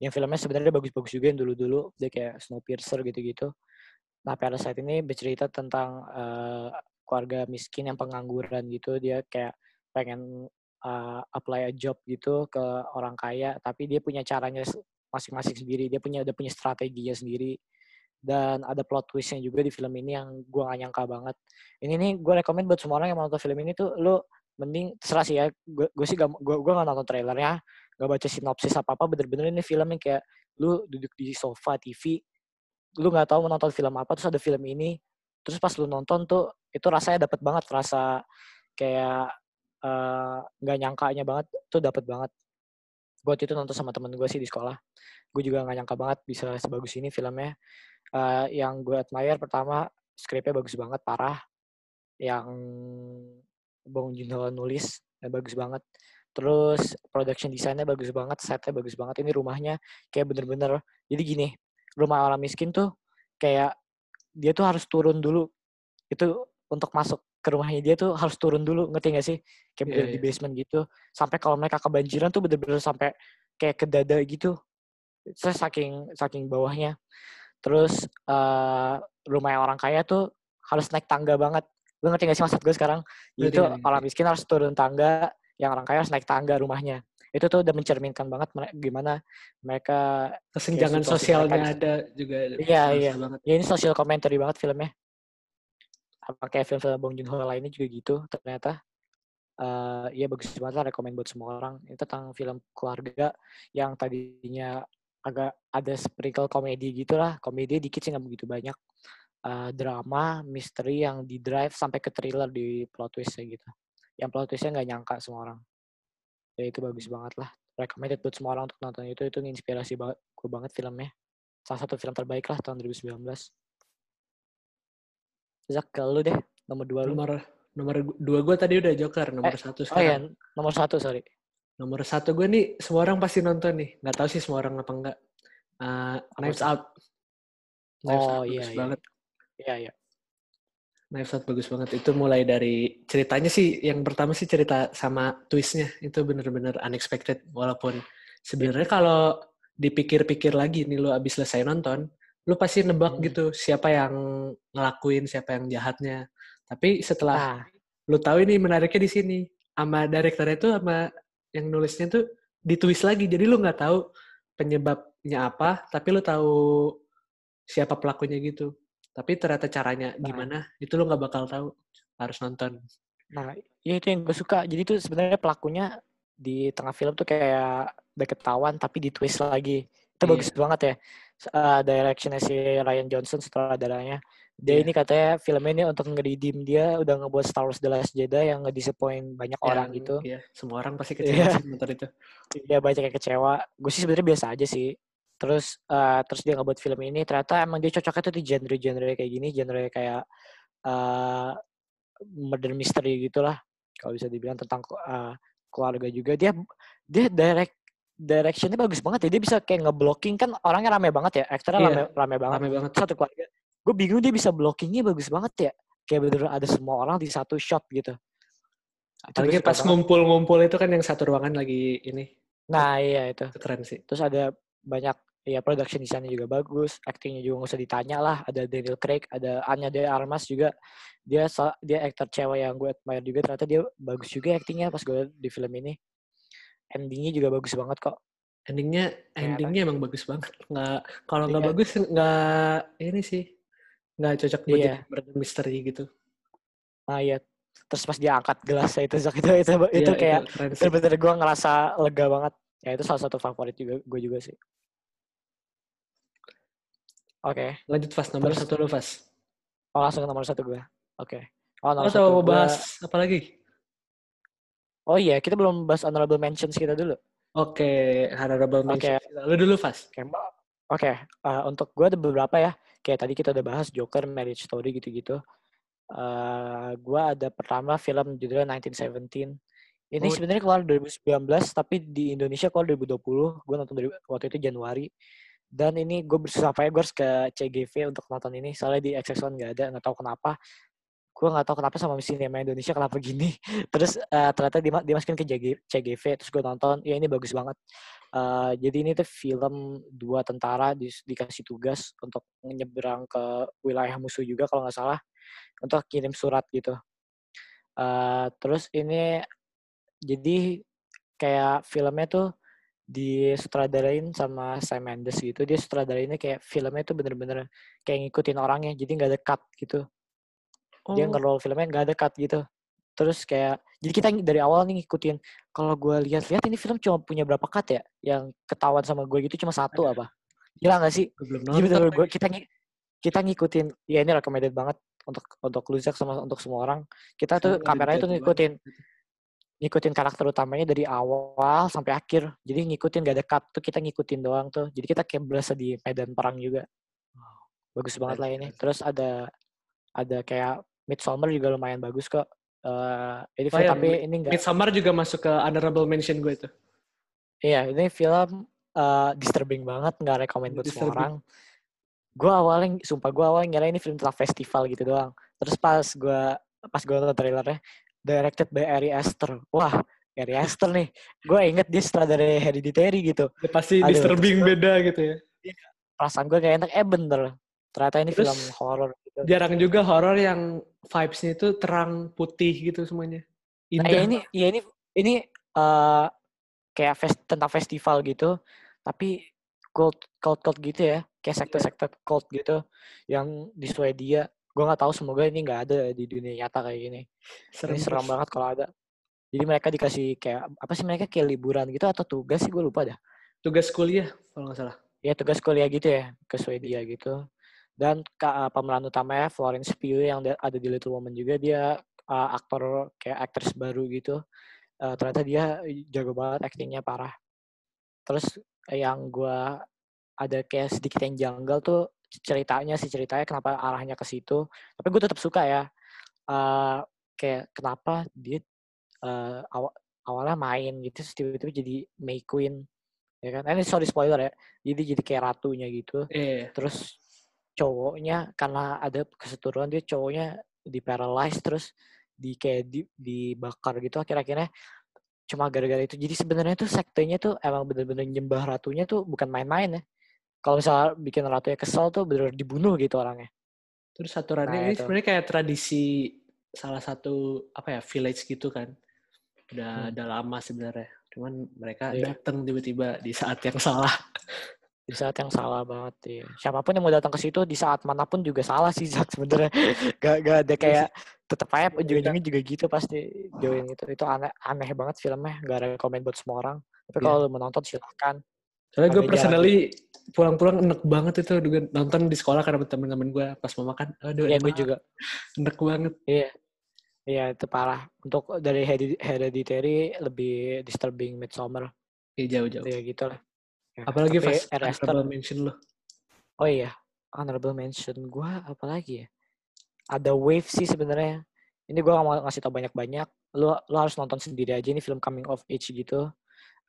Yang filmnya sebenarnya bagus-bagus juga yang dulu-dulu. Dia kayak Snowpiercer gitu-gitu. Nah Parasite ini bercerita tentang eh, keluarga miskin yang pengangguran gitu. Dia kayak pengen eh, apply a job gitu ke orang kaya. Tapi dia punya caranya masing-masing sendiri dia punya udah punya strateginya sendiri dan ada plot twistnya juga di film ini yang gue gak nyangka banget ini nih gue rekomend buat semua orang yang mau nonton film ini tuh lo mending terserah sih ya gue sih gak gue gak nonton trailernya gak baca sinopsis apa apa bener-bener ini film yang kayak lu duduk di sofa TV lu nggak tahu nonton film apa terus ada film ini terus pas lu nonton tuh itu rasanya dapet banget rasa kayak eh, nggak nyangkanya banget tuh dapet banget. Waktu itu nonton sama temen gue sih di sekolah. Gue juga nggak nyangka banget bisa sebagus ini filmnya. Uh, yang gue admire pertama skripnya bagus banget parah. Yang Bong Joon-ho nulis ya, bagus banget terus production desainnya bagus banget setnya bagus banget. Ini rumahnya kayak bener-bener jadi gini rumah orang miskin tuh kayak dia tuh harus turun dulu. Itu untuk masuk ke rumahnya dia tuh harus turun dulu ngerti gak sih? Kayak yeah, yeah. di iya. basement gitu. Sampai kalau mereka kebanjiran tuh bener-bener sampai kayak ke dada gitu. Saya saking saking bawahnya. Terus uh, rumah orang kaya tuh harus naik tangga banget. Lu ngerti gak sih maksud gue sekarang? Itu yeah, orang miskin harus turun tangga yang orang kaya harus naik tangga rumahnya. Itu tuh udah mencerminkan banget gimana mereka kesenjangan sosialnya ada juga iya iya. banget. ya ini sosial commentary banget filmnya. Apa kayak film-film Bong Joon Ho lainnya juga gitu ternyata uh, ya bagus banget lah rekomend buat semua orang. Ini tentang film keluarga yang tadinya agak ada sprinkle komedi gitulah komedi dikit sih nggak begitu banyak. Uh, drama misteri yang di drive sampai ke thriller di plot twistnya gitu yang plot twistnya nggak nyangka semua orang ya itu bagus banget lah recommended buat semua orang untuk nonton itu itu inspirasi banget gue banget filmnya salah satu film terbaik lah tahun 2019 Zak ke lu deh nomor dua lu. Nomor nomor dua gue tadi udah Joker nomor eh, satu sekarang. Oh iya nomor satu sorry. Nomor satu gue nih semua orang pasti nonton nih. Nggak tahu sih semua orang apa enggak. Uh, Knives Out. Knives oh Out iya iya. banget. Iya iya. Knives Out bagus banget. Itu mulai dari ceritanya sih yang pertama sih cerita sama twistnya itu bener-bener unexpected walaupun sebenarnya kalau dipikir-pikir lagi nih lo abis selesai nonton lu pasti nebak hmm. gitu siapa yang ngelakuin siapa yang jahatnya tapi setelah nah. lu tahu ini menariknya di sini sama direkturnya itu sama yang nulisnya tuh ditulis lagi jadi lu nggak tahu penyebabnya apa tapi lu tahu siapa pelakunya gitu tapi ternyata caranya nah. gimana itu lu nggak bakal tahu harus nonton nah ya itu yang gue suka jadi tuh sebenarnya pelakunya di tengah film tuh kayak udah ketahuan tapi ditwist lagi itu yeah. bagus banget ya uh, directionnya si Ryan Johnson sutradaranya dia yeah. ini katanya film ini untuk ngedidim dia udah ngebuat Star Wars The Last Jedi yang ngedisappoint banyak yeah, orang gitu. Iya, semua orang pasti kecewa yeah. sih nonton itu. Iya, banyak yang kecewa. Gue sih sebenarnya biasa aja sih. Terus uh, terus dia ngebuat film ini ternyata emang dia cocoknya tuh di genre-genre kayak gini, genre kayak uh, murder mystery gitulah. Kalau bisa dibilang tentang uh, keluarga juga. Dia dia direct directionnya bagus banget ya. Dia bisa kayak ngeblocking kan orangnya rame banget ya. Aktornya yeah. rame, rame banget. Rame banget. Satu keluarga. Gue bingung dia bisa blockingnya bagus banget ya. Kayak bener ada semua orang di satu shot gitu. Apalagi pas ngumpul-ngumpul itu kan yang satu ruangan lagi ini. Nah iya itu. Keren sih. Terus ada banyak ya production desainnya juga bagus, actingnya juga nggak usah ditanya lah. Ada Daniel Craig, ada Anya De Armas juga. Dia dia aktor cewek yang gue admire juga. Ternyata dia bagus juga actingnya pas gue di film ini endingnya juga bagus banget kok endingnya endingnya emang bagus banget nggak kalau nggak iya. bagus nggak ini sih nggak cocok buat iya. jadi misteri gitu ah iya terus pas dia angkat gelasnya itu itu itu, iya, itu kayak bener-bener gue ngerasa lega banget ya itu salah satu favorit juga gue juga sih oke okay. lanjut fast nomor terus, satu lu fast oh langsung ke nomor satu gue oke okay. oh nomor oh, satu mau bahas apa lagi Oh iya, kita belum bahas honorable mentions kita dulu. Oke, okay, honorable mentions. Okay. Lu dulu, Fas. Oke, okay. okay. uh, untuk gue ada beberapa ya. Kayak tadi kita udah bahas Joker, Marriage Story gitu-gitu. Uh, gue ada pertama film judulnya 1917. Ini oh. sebenarnya keluar 2019, tapi di Indonesia keluar 2020. Gue nonton dari waktu itu Januari. Dan ini gue bersusah payah gue harus ke CGV untuk nonton ini. Soalnya di XX1 nggak ada, nggak tahu kenapa. Gue nggak tahu kenapa sama sinema Indonesia kenapa gini. Terus uh, ternyata dimasukin ke CGV terus gue nonton ya ini bagus banget. Uh, jadi ini tuh film dua tentara di, dikasih tugas untuk menyeberang ke wilayah musuh juga kalau nggak salah untuk kirim surat gitu. Uh, terus ini jadi kayak filmnya tuh disutradarain sama Sam Mendes gitu dia sutradarainnya kayak filmnya tuh bener-bener kayak ngikutin orangnya jadi nggak dekat gitu Oh. Dia nge-roll filmnya nggak ada cut gitu. Terus kayak jadi kita dari awal nih ngikutin. Kalau gue lihat-lihat ini film cuma punya berapa cut ya? Yang ketahuan sama gue gitu cuma satu apa? Gila gak sih? Belum nonton. Jadi gue kita kita ngikutin. Ya ini recommended banget untuk untuk Luzak sama untuk semua orang. Kita tuh kameranya tuh ngikutin. Ngikutin karakter utamanya dari awal sampai akhir. Jadi ngikutin gak ada cut tuh kita ngikutin doang tuh. Jadi kita kayak berasa di medan perang juga. Bagus banget lah ini. Terus ada ada kayak Midsummer juga lumayan bagus kok. Uh, ini Oh ya, tapi ini enggak. Midsummer juga masuk ke honorable mention gue itu. Iya, ini film uh, disturbing banget, nggak rekomend buat semua orang. Gue awalnya, sumpah gue awalnya ngira ini film tentang festival gitu doang. Terus pas gue pas gue nonton trailernya, directed by Ari Aster. Wah, Ari Aster nih. Gue inget dia setelah dari Hereditary gitu. Ya, pasti Aduh, disturbing terus- beda gitu ya. Perasaan gue gak enak. Eh bener. Ternyata ini Terus- film horor gitu. Jarang juga horor yang vibes-nya itu terang putih gitu semuanya. Nah, Indah. ya ini, ya ini, ini eh, kayak fest, tentang festival gitu, tapi cult, cult, cult gitu ya, kayak Iya. sekte-sekte cult gitu, yang di Swedia. Gue nggak tahu, semoga ini nggak ada di dunia nyata kayak gini. serem, ini seram terus. banget kalau ada. Jadi mereka dikasih kayak apa sih mereka kayak liburan gitu atau tugas sih gue lupa dah. Tugas kuliah kalau nggak salah. Ya tugas kuliah gitu ya ke Swedia gitu. Dan ka- pemeran utamanya Florence Pugh yang da- ada di Little Woman juga dia uh, aktor kayak aktris baru gitu. Uh, ternyata dia jago banget aktingnya parah. Terus yang gua ada kayak sedikit yang janggal tuh ceritanya sih ceritanya kenapa arahnya ke situ. Tapi gue tetap suka ya. Uh, kayak kenapa dia uh, awa- awalnya main gitu, terus tiba-tiba jadi May Queen. Ya kan? Eh, Ini sorry spoiler ya. Jadi jadi kayak ratunya gitu Eh, terus cowoknya karena ada keseturuan dia cowoknya di paralyze terus di kayak di, dibakar gitu akhir-akhirnya cuma gara-gara itu jadi sebenarnya tuh sektenya tuh emang bener-bener nyembah ratunya tuh bukan main-main ya kalau misalnya bikin ratunya kesel tuh bener-bener dibunuh gitu orangnya terus aturannya Nah, ini sebenarnya kayak tradisi salah satu apa ya village gitu kan. Udah Hmm. udah lama sebenarnya. Cuman mereka Iya. datang tiba-tiba di saat yang salah. di saat yang salah banget ya. Siapa pun yang mau datang ke situ di saat mana pun juga salah sih Zak sebenarnya. Gak, gak ada kayak tetap aja ujung-ujungnya juga gitu pasti join itu. Itu aneh aneh banget filmnya. Gak rekomend buat semua orang. Tapi Iya. kalau lu mau nonton silahkan. Soalnya gue Ada jarang personally pulang-pulang enek banget itu juga nonton di sekolah karena teman-teman gue pas mau makan. Aduh, Iya gue juga. enek banget. Iya. Iya itu parah. Untuk dari Heredi- Hereditary lebih disturbing Midsummer. Iya jauh-jauh. Ya gitu lah. Ya, Apalagi pas honorable mention lo. Oh iya, honorable mention gue apalagi ya? Ada Wave sih sebenarnya. Ini gue gak mau ngasih tau banyak-banyak. Lo lo harus nonton sendiri aja ini film coming of age gitu.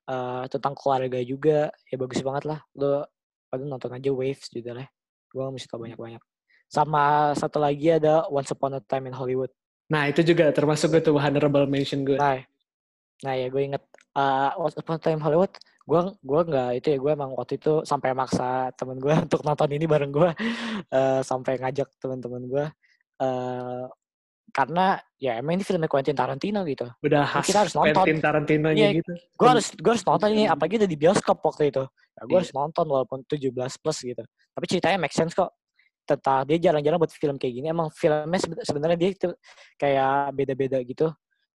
Eh, tentang keluarga juga. Ya bagus banget lah. Lo pada nonton aja Waves judulnya. Gue gak mesti tau banyak-banyak. Sama satu lagi ada Once Upon a Time in Hollywood. Nah itu juga termasuk gue tuh honorable mention gue. Nah, nah ya gue inget uh, Once Upon a Time in Hollywood. Gue gua nggak itu ya gue emang waktu itu sampai maksa temen gue untuk nonton ini bareng gue eh, sampai ngajak teman-teman gue eh karena ya emang ini filmnya Quentin Tarantino gitu. Udah khas kita harus nonton. Quentin Tarantino-nya Iya, gitu. Gue harus gue harus nonton ini apalagi udah di bioskop waktu itu. Ya, gue harus nonton walaupun 17 plus gitu. Tapi ceritanya make sense kok. Tentang dia jarang-jarang buat film kayak gini. Emang filmnya sebe- sebenarnya dia itu kayak beda-beda gitu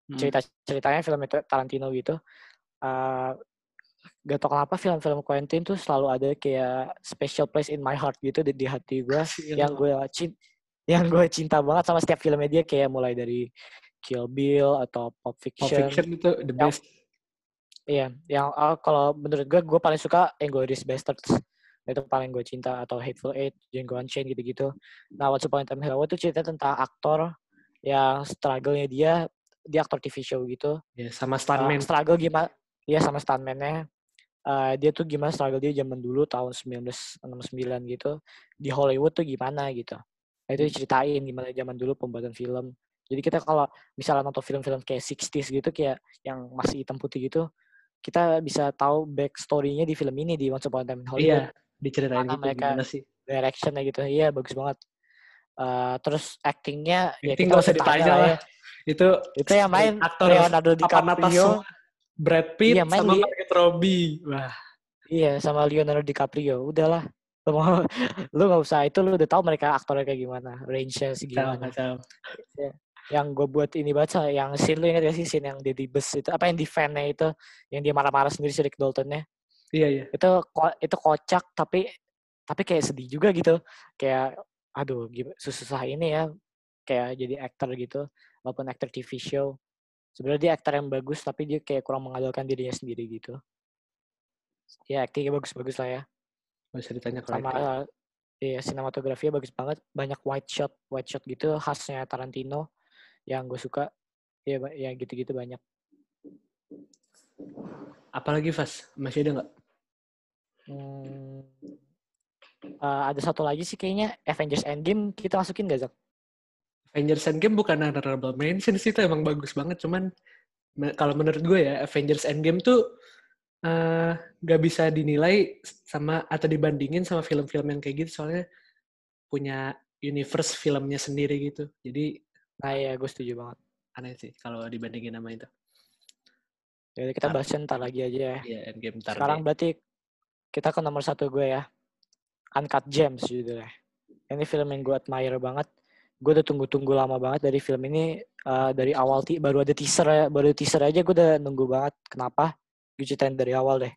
Hmm. cerita ceritanya film itu Tarantino gitu uh, gak tau kenapa film-film Quentin tuh selalu ada kayak special place in my heart gitu di, di hati gue yang gue cinta yang gue cinta banget sama setiap filmnya dia kayak mulai dari Kill Bill atau Pulp Fiction, Fiction itu the Yang- best. iya yang uh, kalau menurut gue gue paling suka Inglourious Basterds itu paling gue cinta atau Hateful Eight, Django Unchained gitu-gitu. Nah, Once Upon a Time Hollywood itu cerita tentang aktor yang struggle-nya dia dia aktor TV show gitu Ya, sama uh, stuntman. struggle gimana ya sama stuntman-nya Uh, dia tuh gimana struggle dia zaman dulu tahun 1969 gitu di Hollywood tuh gimana gitu nah, itu diceritain gimana zaman dulu pembuatan film jadi kita kalau misalnya nonton film-film kayak 60s gitu kayak yang masih hitam putih gitu kita bisa tahu backstory-nya di film ini di Once Upon a Time in Hollywood Iya, diceritain gitu mereka- gimana sih. directionnya gitu iya bagus banget Uh, terus actingnya ya Acting kita nggak usah tanya ditanya lah. ya. Itu itu yang main aktor Leonardo DiCaprio. Brad Pitt Iya, main sama Margot Robbie. Wah, Iya, sama Leonardo DiCaprio. Udahlah. Lu mau lu nggak usah itu lu udah tahu mereka aktornya kayak gimana, range-nya kacau, segimana. kacau. Yang gue buat ini baca, yang scene lu ingat gak sih scene yang dia di bus itu, apa yang di van-nya itu, yang dia marah-marah sendiri si Rick Dalton-nya. Iya, iya. Itu ko- itu kocak tapi tapi kayak sedih juga gitu. Kayak aduh susah ini ya kayak jadi aktor gitu walaupun aktor TV show sebenarnya dia aktor yang bagus tapi dia kayak kurang mengandalkan dirinya sendiri gitu ya aktingnya bagus-bagus lah ya Usah ditanya kalau sama acting. uh, iya sinematografinya bagus banget banyak white shot white shot gitu khasnya Tarantino yang gue suka ya ya gitu-gitu banyak Apalagi Fas? Masih ada nggak? Hmm, uh, ada satu lagi sih kayaknya Avengers Endgame kita masukin gak Zak? Avengers Endgame bukan honorable mention sih, itu emang bagus banget. Cuman kalau menurut gue ya, Avengers Endgame tuh eh, nggak bisa dinilai sama atau dibandingin sama film-film yang kayak gitu, soalnya punya universe filmnya sendiri gitu. Jadi Nah ya gue setuju banget. aneh sih kalau dibandingin sama itu. Jadi kita Ntar. bahas ntar lagi aja ya. Iya, Endgame ntar Sekarang deh. berarti kita ke nomor satu gue ya. Uncut Gems judulnya. Ini film yang gue admire banget. Gue udah tunggu-tunggu lama banget dari film ini. eh, dari awal ti baru ada teaser ya, baru teaser aja gue udah nunggu banget. Kenapa? Ceritain dari awal deh.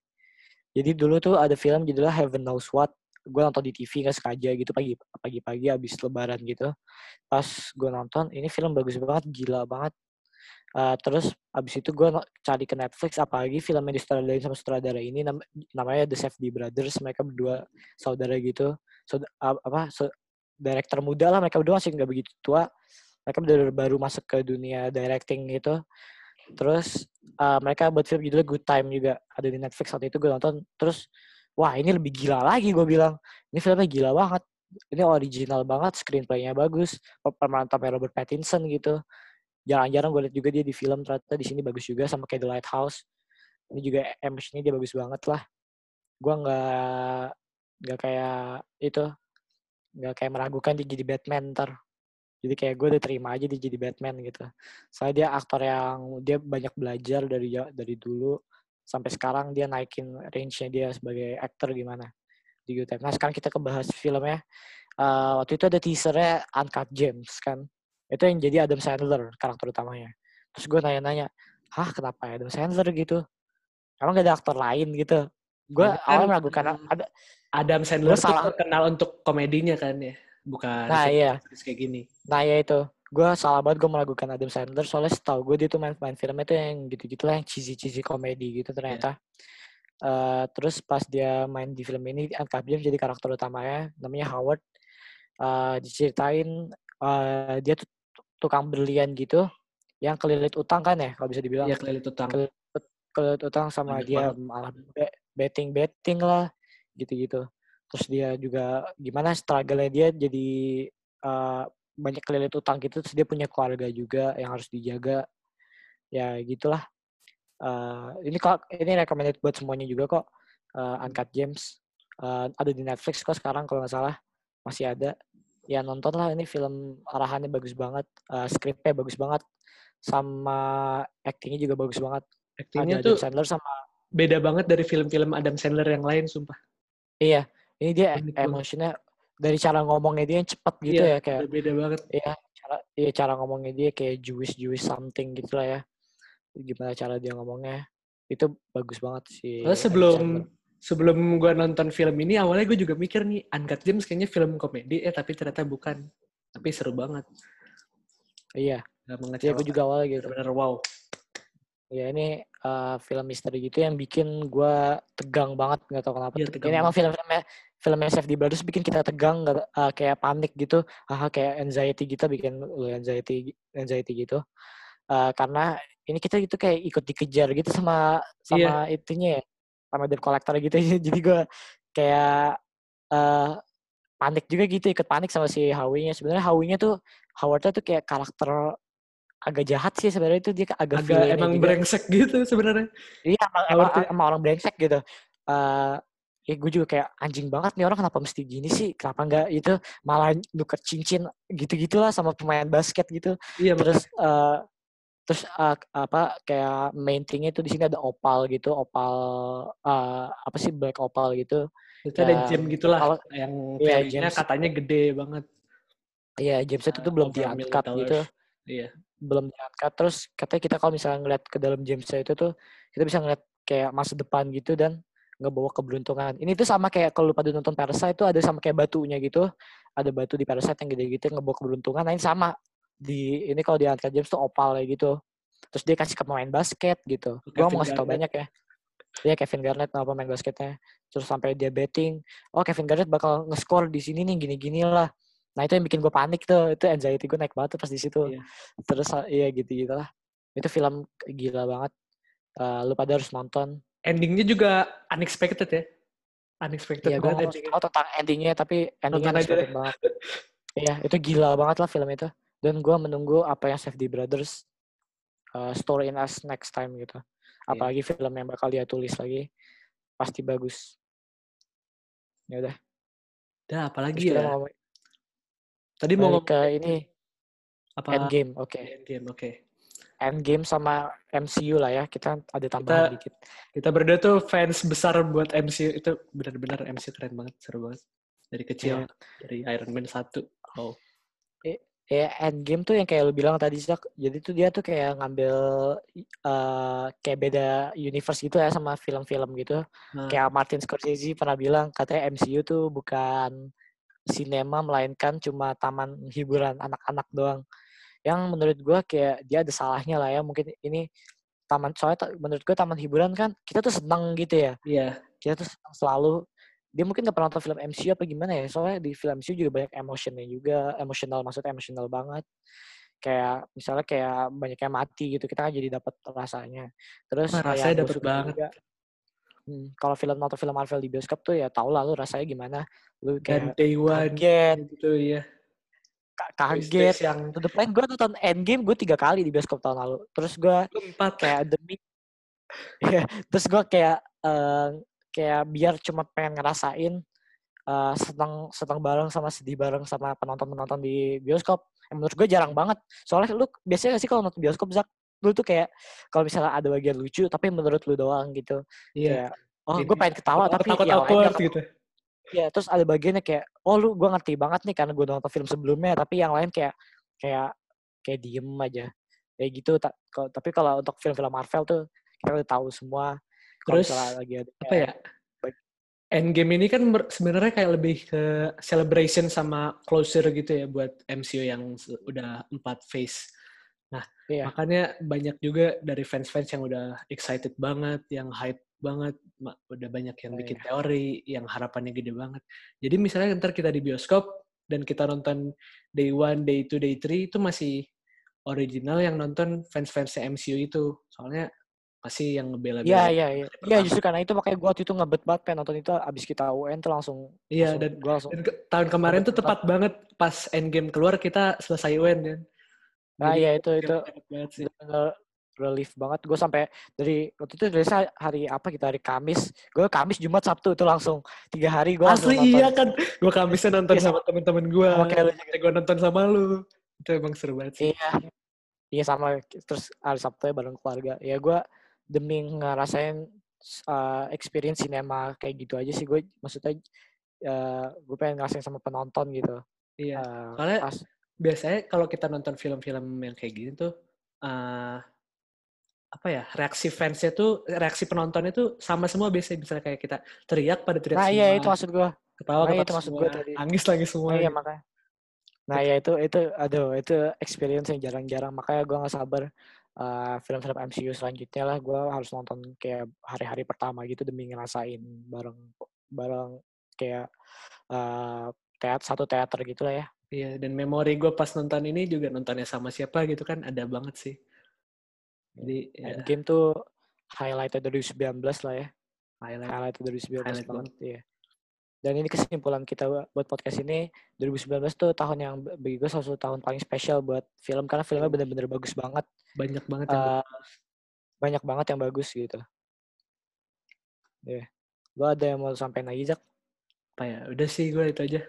Jadi dulu tuh ada film judulnya Heaven Knows What. Gue nonton di TV nggak sengaja gitu pagi pagi-pagi abis lebaran gitu. Pas gue nonton, ini film bagus banget, gila banget. Eh, terus abis itu gue cari ke Netflix apalagi film yang disutradarai sama sutradara ini nam- namanya The Safdie Brothers mereka berdua saudara gitu Saud- a- apa so- director muda lah mereka berdua masih nggak begitu tua mereka baru baru masuk ke dunia directing gitu terus eh, mereka buat film judulnya Good Time juga. Ada di Netflix waktu itu gue nonton. Terus wah ini lebih gila lagi gue bilang. Ini filmnya gila banget. Ini original banget screenplaynya bagus. Pemeran utamanya Robert Pattinson gitu. Jarang-jarang gue liat juga dia di film. Ternyata di sini bagus juga sama kayak The Lighthouse. Ini juga emosinya dia bagus banget lah. Gue nggak nggak kayak itu. Nggak kayak meragukan dia jadi Batman ntar jadi kayak gue udah terima aja dia jadi Batman gitu soalnya dia aktor yang dia banyak belajar dari dari dulu sampai sekarang dia naikin range-nya dia sebagai aktor gimana di Time. Nah sekarang kita kebahas filmnya. Eh, waktu itu ada teasernya Uncut Gems kan. Itu yang jadi Adam Sandler karakter utamanya. Terus gue nanya-nanya, hah kenapa Adam Sandler gitu? Emang gak ada aktor lain gitu? Gue kan, awalnya meragukan ada. Adam Sandler Gua salah. terkenal untuk komedinya kan ya, bukan Nah iya, kayak gini. nah ya itu. Gue salah banget gue meragukan Adam Sandler soalnya setahu gue dia tuh main main filmnya tuh yang gitu-gitu lah yang cheesy cheesy komedi gitu ternyata. Eh, terus pas dia main di film ini Uncut Gems jadi karakter utamanya namanya Howard. Eh, diceritain eh, dia tuh tukang berlian gitu yang kelilit utang kan ya kalau bisa dibilang Iya, kelilit utang. Kel- kelilit utang sama Banyak dia malah be- betting betting lah gitu-gitu terus dia juga gimana struggle-nya dia jadi eh, banyak kelilit utang gitu terus dia punya keluarga juga yang harus dijaga. Ya gitulah. Eh, ini kok ini recommended buat semuanya juga kok eh, Uncut Gems. Eh, ada di Netflix kok sekarang kalau nggak salah masih ada. Ya nonton lah ini film arahannya bagus banget eh, skripnya bagus banget sama actingnya juga bagus banget. Aktingnya ada tuh Adam Sandler sama beda banget dari film-film Adam Sandler yang lain, sumpah. iya ini dia emosinya dari cara ngomongnya dia yang cepat gitu Iya, ya kayak beda banget. iya cara iya cara ngomongnya dia kayak Jewish Jewish something gitu lah ya gimana cara dia ngomongnya itu bagus banget sih Soalnya sebelum sebelum gua nonton film ini awalnya gue juga mikir nih Uncut Gems kayaknya film komedi eh tapi ternyata bukan. Tapi seru banget. iya Gak dia mengecewakan. gue juga awalnya gitu Bener-bener wow. Ya ini eh, film misteri gitu yang bikin gue tegang banget nggak tahu kenapa Teg- tegang ini emang film-filmnya filmnya Safety Brothers bikin kita tegang nggak eh, kayak panik gitu. Ah kayak anxiety gitu bikin lu anxiety anxiety gitu. Eh, karena ini kita gitu kayak ikut dikejar gitu sama sama itunya ya sama debt collector gitu. Jadi gue kayak eh panik juga gitu ikut panik sama si Howie-nya. Sebenarnya Howie-nya tuh Howard-nya tuh kayak karakter agak jahat sih sebenarnya itu dia agak, Agak emang juga. brengsek gitu sebenarnya. Iya emang, emang, emang orang brengsek gitu. eh ya gue juga kayak anjing banget nih orang kenapa mesti gini sih? Kenapa nggak itu malah nuker cincin gitu-gitulah sama pemain basket gitu. Iya, Terus eh terus eh, apa kayak main thing-nya itu di sini ada opal gitu, opal eh apa sih black opal gitu. itu ada yang gem gitulah kalau- yang value-nya gems. katanya gede banget. Iya, James itu tuh belum over a diangkat gitu. Iya. Belum diangkat terus katanya kita kalau misalnya ngeliat ke dalam James itu tuh kita bisa ngeliat kayak masa depan gitu dan ngebawa keberuntungan. Ini tuh sama kayak kalau lu pada nonton Parasite itu ada sama kayak batunya gitu. Ada batu di Parasite yang gede gitu yang ngebawa keberuntungan. Nah ini sama di ini kalau di Uncut James tuh opal kayak gitu. terus dia kasih ke pemain basket gitu gue mau ngasih tau banyak ya dia Kevin Garnett nama pemain basketnya terus sampai dia betting oh Kevin Garnett bakal nge-score di sini nih gini-gini lah nah itu yang bikin gue panik tuh itu anxiety gue naik banget tuh pas di situ Iya. terus ah, iya gitu gitu lah itu film gila banget Eh, lu pada harus nonton Endingnya juga unexpected ya. Unexpected Iya, gue tahu tentang endingnya, tapi endingnya Nonton aja unexpected banget. Iya, itu gila banget lah film itu. Dan gue menunggu apa yang Safety Brothers uh, story in us next time gitu. Iya. Apalagi film yang bakal dia tulis lagi, pasti bagus. Ya udah, Dah, terus apalagi kita ya? Tadi mau ngomong ke ini apa? Endgame, oke. Endgame, oke. Endgame sama MCU lah ya, kita ada tambahan Kita- dikit. Kita berdua tuh fans besar buat MCU itu benar-benar MCU keren banget, seru banget. Dari kecil, Iya. dari Iron Man 1. Oh, Ya Endgame tuh yang kayak lu bilang tadi Zak, jadi tuh dia tuh kayak ngambil eh kayak beda universe gitu ya sama film-film gitu. nah, Kayak Martin Scorsese pernah bilang katanya MCU tuh bukan sinema melainkan cuma taman hiburan anak-anak doang. Yang menurut gua kayak dia ada salahnya lah ya. Mungkin ini taman soalnya menurut gua taman hiburan kan kita tuh seneng gitu ya. iya, Kita tuh seneng selalu dia mungkin gak pernah nonton film MCU apa gimana ya soalnya di film MCU juga banyak emotionnya juga emosional maksudnya emosional banget kayak misalnya kayak banyak yang mati gitu kita kan jadi dapat rasanya terus Wah, rasanya suka banget. juga, hmm, kalau film nonton film Marvel di bioskop tuh ya tau lah lu rasanya gimana. Lu dan kayak Day One kaget. gitu ya. kaget. yang to the point gue nonton Endgame gue tiga kali di bioskop tahun lalu. Terus gue empat. kayak demi ya terus gue kayak eh, kayak biar cuma pengen ngerasain eh, seneng seneng bareng sama sedih bareng sama penonton penonton di bioskop. Yang menurut gue jarang banget. Soalnya lu biasanya gak sih kalau nonton bioskop Zak lu tuh kayak kalau misalnya ada bagian lucu tapi menurut lu doang gitu Iya. kayak oh gue pengen ketawa tapi takut yang lain gitu. Iya, terus ada bagiannya kayak, oh lu gue ngerti banget nih karena gue udah nonton film sebelumnya, tapi yang lain kayak kayak kayak diem aja, kayak gitu. Ta- tapi kalau untuk film-film Marvel tuh kita udah tahu semua. Terus, lagi ada Apa ya? Endgame ini kan sebenarnya kayak lebih ke celebration sama closure gitu ya buat MCU yang udah empat phase. Nah, Iya. makanya banyak juga dari fans-fans yang udah excited banget, yang hype banget, udah banyak yang Oh, bikin iya. teori, yang harapannya gede banget. Jadi misalnya ntar kita di bioskop dan kita nonton day one, day two, day three itu masih original yang nonton fans-fansnya MCU itu. Soalnya masih yang ngebela-bela. Iya, iya, iya. Iya, justru karena itu makanya gue waktu itu ngebet banget pengen nonton itu abis kita UN tuh langsung, Iya, dan langsung. Dan ke- tahun kemarin tuh tepat banget pas Endgame keluar kita selesai UN kan. Nah, Jadi iya itu itu banget sih. relief banget. Gue sampai dari waktu itu dari hari apa kita hari Kamis, gue Kamis Jumat Sabtu itu langsung tiga hari gue Asli nonton. iya kan. Gue kamisnya nonton Iya, sama temen-temen gue. kayak. Gue nonton sama lu. Itu emang seru banget sih. Iya, iya sama terus hari Sabtu ya bareng keluarga. Ya gue demi ngerasain uh, experience cinema kayak gitu aja sih gue maksudnya uh, gue pengen ngerasain sama penonton gitu. Iya. Uh, Soalnya pas biasanya kalau kita nonton film-film yang kayak gini tuh eh, apa ya reaksi fansnya tuh reaksi penontonnya tuh sama semua biasanya misalnya kayak kita teriak pada teriak nah semua iya itu maksud gue. ketawa nah, ketawa itu maksud semua gua tadi. nangis nangis semua Nah, iya gitu. makanya. Nah ya itu itu aduh itu experience yang jarang-jarang makanya gue nggak sabar uh, film-film MCU selanjutnya lah gue harus nonton kayak hari-hari pertama gitu demi ngerasain bareng bareng kayak uh, teat satu teater gitu lah ya. Iya, dan memori gue pas nonton ini juga nontonnya sama siapa gitu kan ada banget sih. Jadi ya, Endgame tuh highlighted dari 2019 lah ya. highlight. Highlighted dari 2019 Highlight banget ya. Dan ini kesimpulan kita buat podcast ini 2019 tuh tahun yang bagi gue salah satu tahun paling spesial buat film karena filmnya bener-bener bagus banget. Banyak banget yang Uh, banyak banget yang bagus gitu. Ya. Lo ada yang mau sampaikan lagi, Zak? apa ya? Udah sih gue itu aja.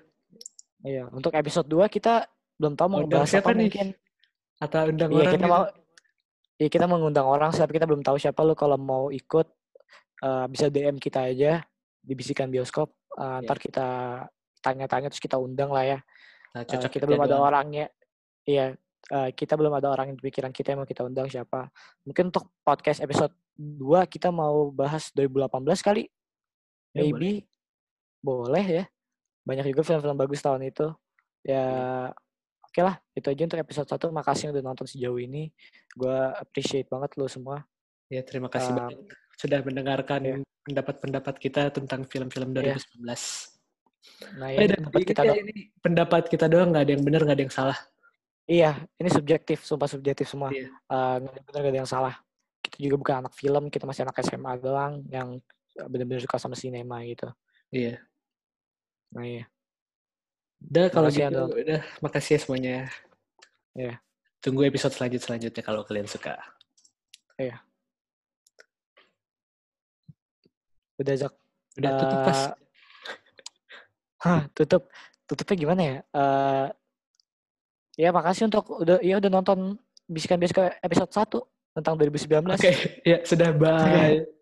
Iya. Untuk episode 2 kita belum tahu mau Undang ngebahas siapa apa nih? mungkin. Atau undang Iya, orang kita gitu. mau Iya, kita mengundang orang tapi kita belum tahu siapa lo kalau mau ikut eh, bisa DM kita aja di bisikan bioskop. Eh, Iya. Ntar kita tanya-tanya terus kita undang lah ya. Nah, Eh, cocok kita belum ada jadwal. orangnya. Iya, eh, kita belum ada orang yang di pikiran kita yang mau kita undang siapa. Mungkin untuk podcast episode 2 kita mau bahas 2018 kali. Ya, Maybe. Boleh ya. Banyak juga film-film bagus tahun itu. Ya. Oke lah, itu aja untuk episode 1. Makasih udah nonton sejauh ini. Gue appreciate banget lo semua. Ya, terima kasih Um, banyak sudah mendengarkan iya. pendapat-pendapat kita tentang film-film Iya. 2019. Nah, Eh, ini dan pendapat kita ya, dong. ini pendapat kita doang, nggak ada yang benar, nggak ada yang salah. Iya, ini subjektif, sumpah subjektif semua. Iya. Eh, nggak ada yang benar, nggak ada yang salah. Kita juga bukan anak film, kita masih anak SMA doang yang benar-benar suka sama sinema gitu. Iya. Nah iya. Udah kalau Makasih ya, gitu, udah makasih ya semuanya. Iya. Tunggu episode selanjut selanjutnya kalau kalian suka. Udah Zak. Udah tutup pas. Eh, Hah, tutup. Tutupnya gimana ya? Eh ya makasih untuk udah ya udah nonton bisikan bisikan episode 1 tentang 2019. Oke, ya sudah bye.